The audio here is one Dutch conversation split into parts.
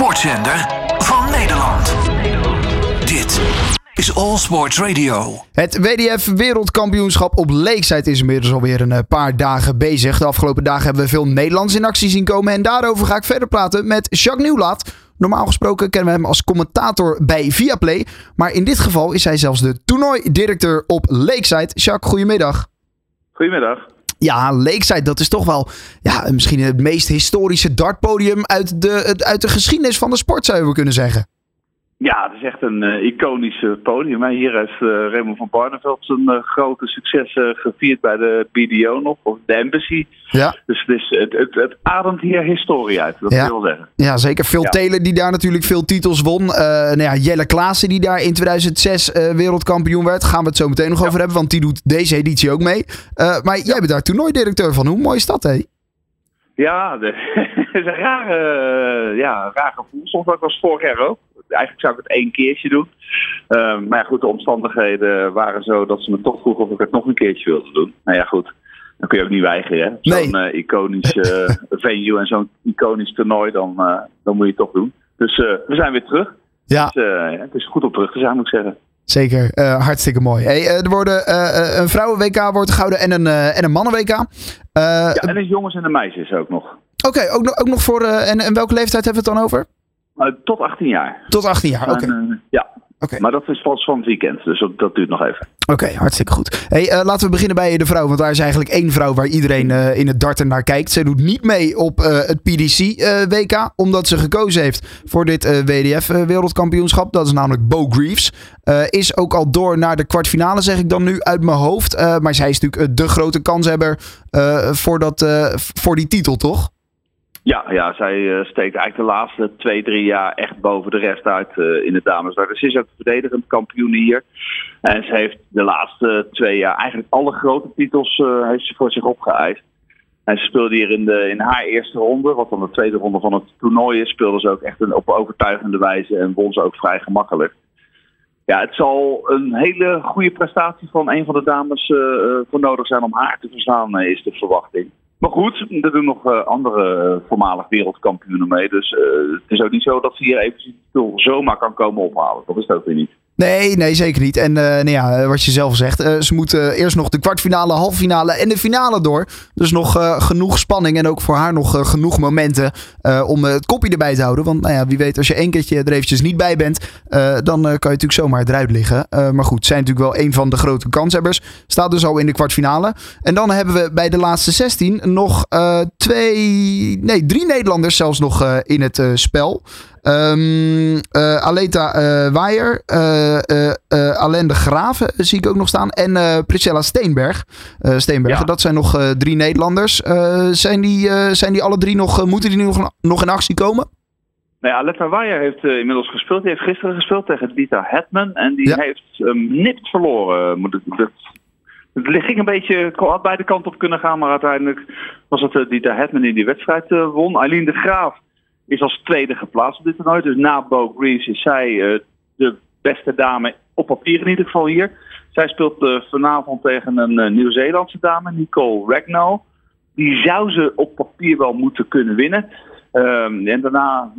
sportzender van Nederland. Dit is All Sports Radio. Het WDF Wereldkampioenschap op Lakeside is inmiddels alweer een eh, paar dagen bezig. De afgelopen dagen hebben we veel Nederlands in actie zien komen. En daarover ga ik verder praten met Jacques Nieuwlaat. Normaal gesproken kennen we hem als commentator bij Viaplay. Maar in dit geval is hij zelfs de toernooidirecteur op Lakeside. Jacques, goedemiddag. Goedemiddag. Ja, Lakeside, dat is toch wel ja, misschien het meest historische dartpodium uit de, uit de geschiedenis van de sport, zou je kunnen zeggen. Ja, het is echt een uh, iconisch uh, podium. Hè. Hier heeft uh, Raymond van Barneveld zijn grote succes gevierd bij de BDO nog, of de Embassy. Ja. Dus het, is, het, het, het ademt hier historie uit, dat ja. wil zeggen. Ja, zeker. Phil Ja. Taylor die daar natuurlijk veel titels won. nou ja, Jelle Klaassen die daar in 2006 wereldkampioen werd. Gaan we het zo meteen nog over hebben, want die doet deze editie ook mee. maar jij bent daar toernooidirecteur van. Hoe mooi is dat, hé? Ja, het is een rare, ja, raar gevoel. Soms ook was vorig jaar ook. Eigenlijk zou ik het één keertje doen. Uh, maar ja, goed, de omstandigheden waren zo dat ze me toch vroegen of ik het nog een keertje wilde doen. Nou ja, goed. Dan kun je ook niet weigeren. Zo'n Nee. uh, iconisch uh, venue en zo'n iconisch toernooi, dan, uh, dan moet je het toch doen. Dus uh, we zijn weer terug. Ja. Dus, het is goed om terug te zijn, moet ik zeggen. Zeker, uh, hartstikke mooi. Hey, er worden uh, een vrouwen-WK wordt gehouden en een, en een mannen-WK. ja, en de jongens en de meisjes ook nog. Oké, okay, ook, ook nog voor. en, en welke leeftijd hebben we het dan over? Tot 18 jaar. Tot 18 jaar, oké. Okay. ja. Okay. Maar dat is pas van het weekend, dus dat, duurt nog even. Oké, okay, hartstikke goed. Hey, uh, laten we beginnen bij de vrouw, want daar is eigenlijk één vrouw waar iedereen uh, in het darten naar kijkt. Ze doet niet mee op uh, het PDC-WK, omdat ze gekozen heeft voor dit WDF-wereldkampioenschap. Dat is namelijk Bo Greaves. is ook al door naar de kwartfinale, zeg ik dan nu uit mijn hoofd. maar zij is natuurlijk de grote kanshebber voor, dat, voor die titel, toch? Ja, ja zij uh, steekt eigenlijk de laatste twee, drie jaar echt boven de rest uit uh, in damesdart. Dus ze is ook verdedigend kampioen hier. En ze heeft de laatste twee jaar eigenlijk alle grote titels uh, heeft ze voor zich opgeëist. En ze speelde hier in, de, in haar eerste ronde, wat dan de tweede ronde van het toernooi is, speelde ze ook echt een, op overtuigende wijze en won ze ook vrij gemakkelijk. Ja, het zal een hele goede prestatie van een van de dames voor nodig zijn om haar te verslaan, is de verwachting. Maar goed, er doen nog uh, andere uh, voormalig wereldkampioenen mee. Dus uh, het is ook niet zo dat ze hier even zomaar kan komen ophalen. Dat is het ook weer niet. Nee, nee, zeker niet. En nou ja, wat je zelf zegt, ze moeten eerst nog de kwartfinale, halffinale en de finale door. Dus nog genoeg spanning en ook voor haar nog genoeg momenten om het kopje erbij te houden. Want nou ja, wie weet, als je één keertje er eventjes niet bij bent, dan kan je natuurlijk zomaar eruit liggen. maar goed, zijn natuurlijk wel een van de grote kanshebbers. Staat dus al in de kwartfinale. En dan hebben we bij de laatste 16 nog twee, nee, drie Nederlanders zelfs nog in het spel. Um, uh, Aleta uh, Waaier, uh, Alain de Graven zie ik ook nog staan. En Priscilla Steenberg. Steenbergen, ja. dat zijn nog drie Nederlanders. zijn, die, zijn die alle drie nog, moeten die nu nog, nog in actie komen? Nou ja, Waaier heeft inmiddels gespeeld. Die heeft gisteren gespeeld tegen Dita Hetman. En die ja. heeft um, nipt verloren. Moet ik, dat, het ging een beetje, had beide kanten op kunnen gaan. Maar uiteindelijk was het Dita Hetman die die wedstrijd won. Aileen de Graaf is als tweede geplaatst op dit toernooi. Dus na Bo Greaves is zij uh, de beste dame op papier in ieder geval hier. Zij speelt uh, vanavond tegen een uh, Nieuw-Zeelandse dame, Nicole Ragnall. Die zou ze op papier wel moeten kunnen winnen. Um, en daarna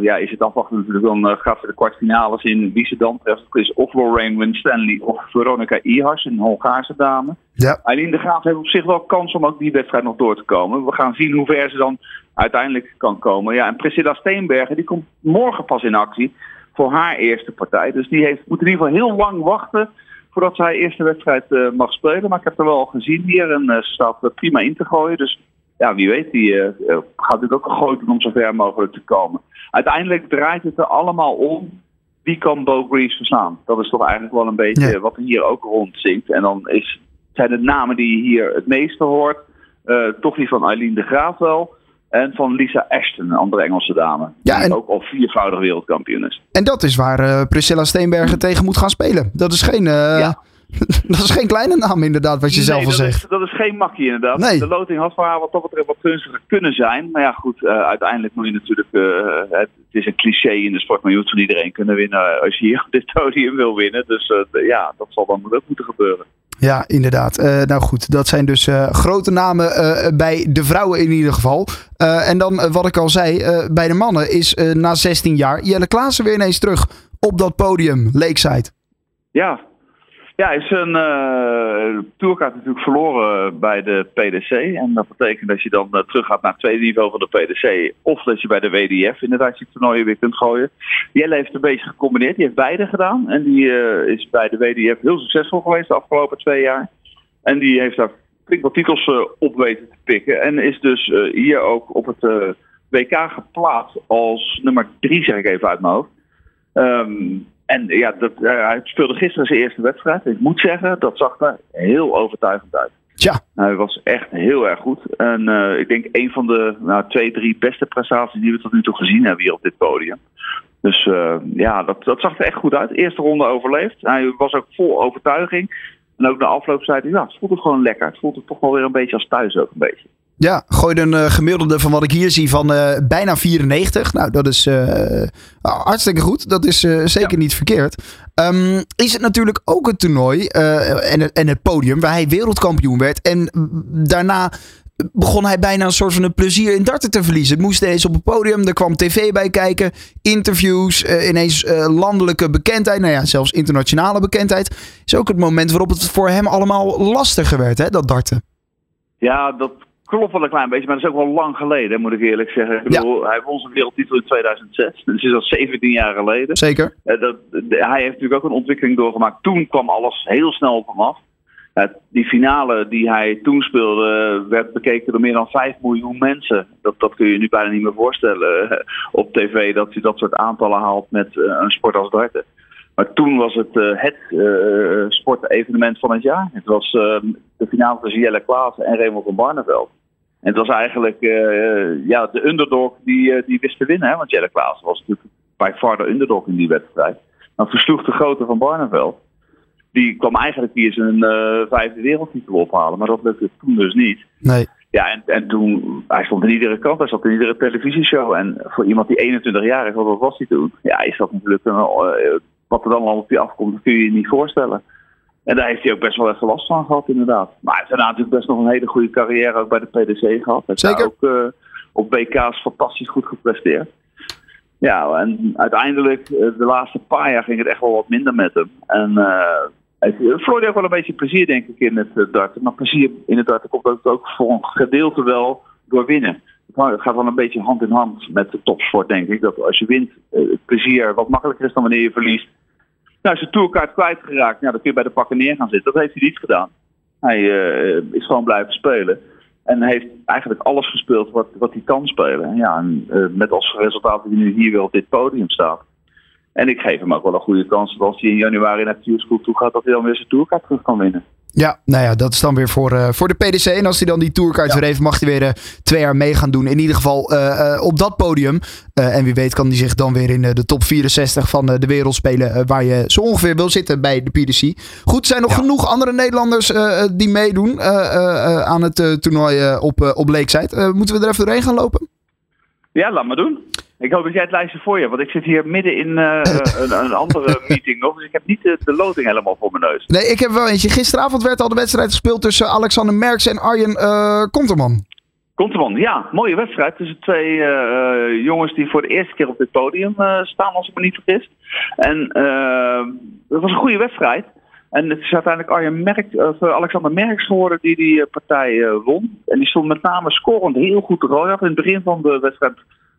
ja, is het afwachten natuurlijk. Dan gaat ze de kwartfinales in wie ze dan treft. is of Lorraine Winstanley of Veronica Ihars, een Hongaarse dame. Ja. Eileen de Graaf heeft op zich wel kans om ook die wedstrijd nog door te komen. We gaan zien hoe ver ze dan uiteindelijk kan komen. Ja, en Priscilla Steenbergen die komt morgen pas in actie voor haar eerste partij. Dus die heeft, moet in ieder geval heel lang wachten voordat haar eerste wedstrijd uh, mag spelen. Maar ik heb er wel al gezien hier en uh, ze staat uh, prima in te gooien. Dus ja, wie weet, die gaat natuurlijk ook een gooi om zo ver mogelijk te komen. Uiteindelijk draait het er allemaal om. Wie kan Bo Greaves verslaan? Dat is toch eigenlijk wel een beetje ja. wat er hier ook rondzinkt. En dan is, zijn de namen die je hier het meeste hoort, toch die van Eileen de Graaf wel. En van Lisa Ashton, een andere Engelse dame. Ja, die ook al viervoudig wereldkampioen is. En dat is waar uh, Priscilla Steenbergen tegen moet gaan spelen. Dat is geen, uh, ja. dat is geen kleine naam inderdaad, wat je nee, zelf al dat zegt. Is, dat is geen makkie inderdaad. Nee. De loting had voor haar wat dat betreft wat gunstiger kunnen zijn. Maar ja goed, uh, uiteindelijk moet je natuurlijk... het, het, is een cliché in de sport, maar je moet van iedereen kunnen winnen als je hier op dit podium wil winnen. Dus ja, dat zal dan ook moeten gebeuren. Ja, inderdaad. Uh, nou goed, dat zijn dus uh, grote namen uh, bij de vrouwen in ieder geval. en dan wat ik al zei, bij de mannen is na 16 jaar Jelle Klaassen weer ineens terug op dat podium, Lakeside. Ja, ja, is een uh, tourkaart natuurlijk verloren bij de PDC. En dat betekent dat je dan uh, terug gaat naar het tweede niveau van de PDC. Of dat je bij de WDF inderdaad je toernooien weer kunt gooien. Jelle heeft een beetje gecombineerd. Die heeft beide gedaan. En die uh, is bij de WDF heel succesvol geweest de afgelopen twee jaar. En die heeft daar flink wat titels op weten te pikken. En is dus hier ook op het WK geplaatst als nummer drie, zeg ik even uit mijn hoofd. Um, en ja, dat, uh, hij speelde gisteren zijn eerste wedstrijd. Ik moet zeggen, dat zag er heel overtuigend uit. Tja. Hij was echt heel erg goed. En uh, ik denk een van de nou, twee, drie beste prestaties die we tot nu toe gezien hebben hier op dit podium. Dus uh, ja, dat, dat zag er echt goed uit. Eerste ronde overleefd. Hij was ook vol overtuiging. En ook na afloop zei hij, ja, het voelt het gewoon lekker. Het voelt het toch wel weer een beetje als thuis ook een beetje. Ja, gooi een uh, gemiddelde van wat ik hier zie van uh, bijna 94. Nou, dat is uh, hartstikke goed. Dat is zeker ja. niet verkeerd. Um, is het natuurlijk ook een toernooi en, het, en het podium waar hij wereldkampioen werd. En daarna begon hij bijna een soort van een plezier in darten te verliezen. Het moest eens op het podium, er kwam tv bij kijken, interviews, ineens landelijke bekendheid, nou ja, zelfs internationale bekendheid. Is ook het moment waarop het voor hem allemaal lastiger werd, hè, dat darten. Ja, dat klopt wel een klein beetje, maar dat is ook wel lang geleden, moet ik eerlijk zeggen. Ik bedoel, Hij won zijn wereldtitel in 2006, dus is al 17 jaar geleden. Zeker. Uh, dat, hij heeft natuurlijk ook een ontwikkeling doorgemaakt. Toen kwam alles heel snel op hem af. Uh, die finale die hij toen speelde werd bekeken door meer dan 5 miljoen mensen. Dat, dat kun je je nu bijna niet meer voorstellen uh, op tv, dat hij dat soort aantallen haalt met een sport als darten. Maar toen was het het sportevenement van het jaar. Het was de finale tussen Jelle Klaassen en Raymond van Barneveld. En het was eigenlijk uh, ja, de underdog die, uh, die wist te winnen. Hè? Want Jelle Klaassen was natuurlijk bij far de underdog in die wedstrijd. Dan versloeg de grote van Barneveld. Die kwam eigenlijk hier zijn uh, vijfde wereldtitel ophalen. Maar dat lukte toen dus niet. Nee. Ja, en, en toen, hij stond in iedere kant, hij zat in iedere televisieshow. En voor iemand die 21 jaar is, wat was hij toen? Ja, is dat natuurlijk een, wat er dan al op je afkomt, dat kun je je niet voorstellen. En daar heeft hij ook best wel even last van gehad, inderdaad. Maar hij heeft natuurlijk best nog een hele goede carrière ook bij de PDC gehad. Hij Zeker. ook uh, op BK's fantastisch goed gepresteerd. Ja, en uiteindelijk, uh, de laatste paar jaar ging het echt wel wat minder met hem. En uh, hij verloor ook wel een beetje plezier, denk ik, in het darten. Maar plezier in het darten komt ook, ook voor een gedeelte wel door winnen. Het gaat wel een beetje hand in hand met de topsport, denk ik. Dat als je wint, het plezier wat makkelijker is dan wanneer je verliest. Nou, zijn tourkaart kwijtgeraakt. Nou, dan kun je bij de pakken neer gaan zitten. Dat heeft hij niet gedaan. Hij uh, is gewoon blijven spelen. En heeft eigenlijk alles gespeeld wat, wat hij kan spelen. Ja, en, uh, met als resultaat dat hij nu hier weer op dit podium staat. En ik geef hem ook wel een goede kans dat als hij in januari naar de toe gaat, dat hij dan weer zijn tourkaart terug kan winnen. Ja, nou ja, dat is dan weer voor, uh, voor de PDC. En als hij dan die tourkaart ja. weer heeft, mag hij weer uh, twee jaar mee gaan doen. In ieder geval uh, op dat podium. en wie weet kan hij zich dan weer in de top 64 van de wereld spelen. waar je zo ongeveer wil zitten bij de PDC. Goed, er zijn nog ja. genoeg andere Nederlanders die meedoen aan het toernooi op, op Lakeside. moeten we er even doorheen gaan lopen? Ja, laat maar doen. Ik hoop dat jij het lijstje voor je hebt, want ik zit hier midden in uh, een, een, andere meeting nog. Dus ik heb niet de, de, loting helemaal voor mijn neus. Nee, ik heb wel eentje. Gisteravond werd al de wedstrijd gespeeld tussen Alexander Merks en Arjen uh, Konterman. Konterman, ja. Mooie wedstrijd tussen twee uh, jongens die voor de eerste keer op dit podium staan, als ik me niet vergis. En dat was een goede wedstrijd. En het is uiteindelijk Arjen Merk, of Alexander Merks geworden die die partij won. En die stond met name scorend heel goed te rooien. In het begin van de wedstrijd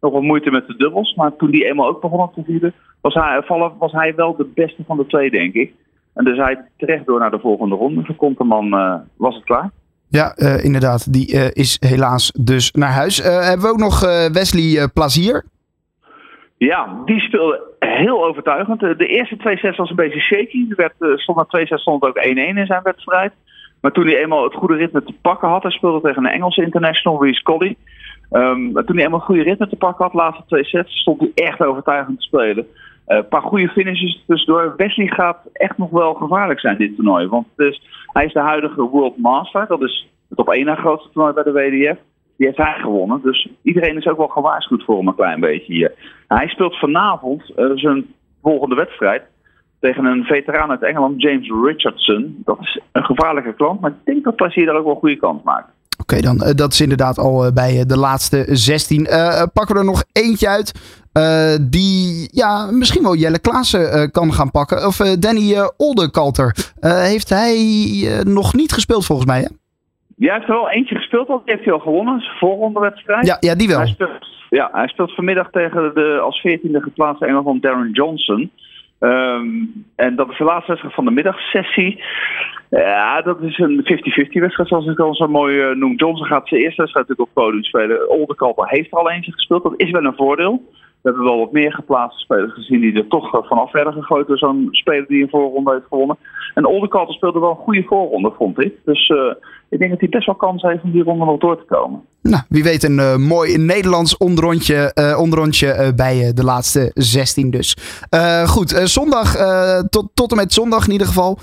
nog wat moeite met de dubbels. Maar toen die eenmaal ook begon te vieren, was hij, was hij wel de beste van de twee, denk ik. En dus hij terecht door naar de volgende ronde. Voor Konterman uh, was het klaar. Ja, uh, inderdaad. Die uh, is helaas dus naar huis. hebben we ook nog Wesley Plazier? Ja, die speelde heel overtuigend. De eerste twee sets was een beetje shaky. Er werd, stond na twee sets stond ook 1-1 in zijn wedstrijd. Maar toen hij eenmaal het goede ritme te pakken had, hij speelde tegen een Engelse international, Reece Colley. Um, toen hij een goede ritme te pakken had, laatste twee sets, stond hij echt overtuigend te spelen. Een uh, paar goede finishes tussendoor. Wesley gaat echt nog wel gevaarlijk zijn dit toernooi. Want dus, hij is de huidige World Master. Dat is het op één na grootste toernooi bij de WDF. Die heeft hij gewonnen. Dus iedereen is ook wel gewaarschuwd voor hem een klein beetje hier. Hij speelt vanavond zijn volgende wedstrijd tegen een veteraan uit Engeland, James Richardson. Dat is een gevaarlijke klant, maar ik denk dat Plessier daar ook wel een goede kans maakt. Oké, dan uh, dat is inderdaad al uh, bij de laatste 16. Uh, pakken we er nog eentje uit. die ja, misschien wel Jelle Klaassen kan gaan pakken. Of Danny Oldekalter. heeft hij nog niet gespeeld volgens mij, hè? Ja, hij heeft er wel eentje gespeeld, want die heeft hij al gewonnen. Zijn volgende wedstrijd. Ja, ja die wel. Hij speelt, ja, hij speelt vanmiddag tegen de als veertiende geplaatste Engel van Darren Johnson. Um, en dat is de laatste wedstrijd van de middagsessie. Ja, dat is een 50-50 wedstrijd, zoals ik al zo mooi uh, noem. Johnson gaat zijn eerste wedstrijd natuurlijk op podium spelen. Oldekalper heeft er al eentje gespeeld. Dat is wel een voordeel. We hebben wel wat meer geplaatste spelers gezien die er toch vanaf werden gegooid door zo'n speler die een voorronde heeft gewonnen. En Oldekalper speelde wel een goede voorronde, vond ik. Dus uh, ik denk dat hij best wel kans heeft om die ronde nog door te komen. Nou, wie weet een uh, mooi Nederlands onderrondje, uh, onderrondje bij de laatste 16 dus. goed, zondag tot, tot en met zondag in ieder geval.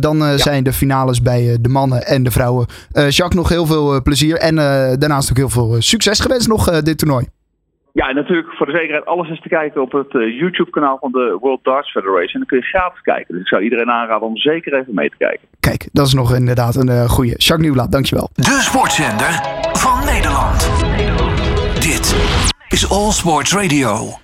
dan ja. zijn de finales bij de mannen en de vrouwen. Jacques, nog heel veel plezier en daarnaast ook heel veel succes gewenst nog dit toernooi. Ja, en natuurlijk voor de zekerheid, alles is te kijken op het uh, YouTube-kanaal van de World Darts Federation. En dan kun je gratis kijken. Dus ik zou iedereen aanraden om zeker even mee te kijken. Kijk, dat is nog inderdaad een uh, goede. Jacques Nieuwlaat, dankjewel. De sportzender van Nederland. Dit is All Sports Radio.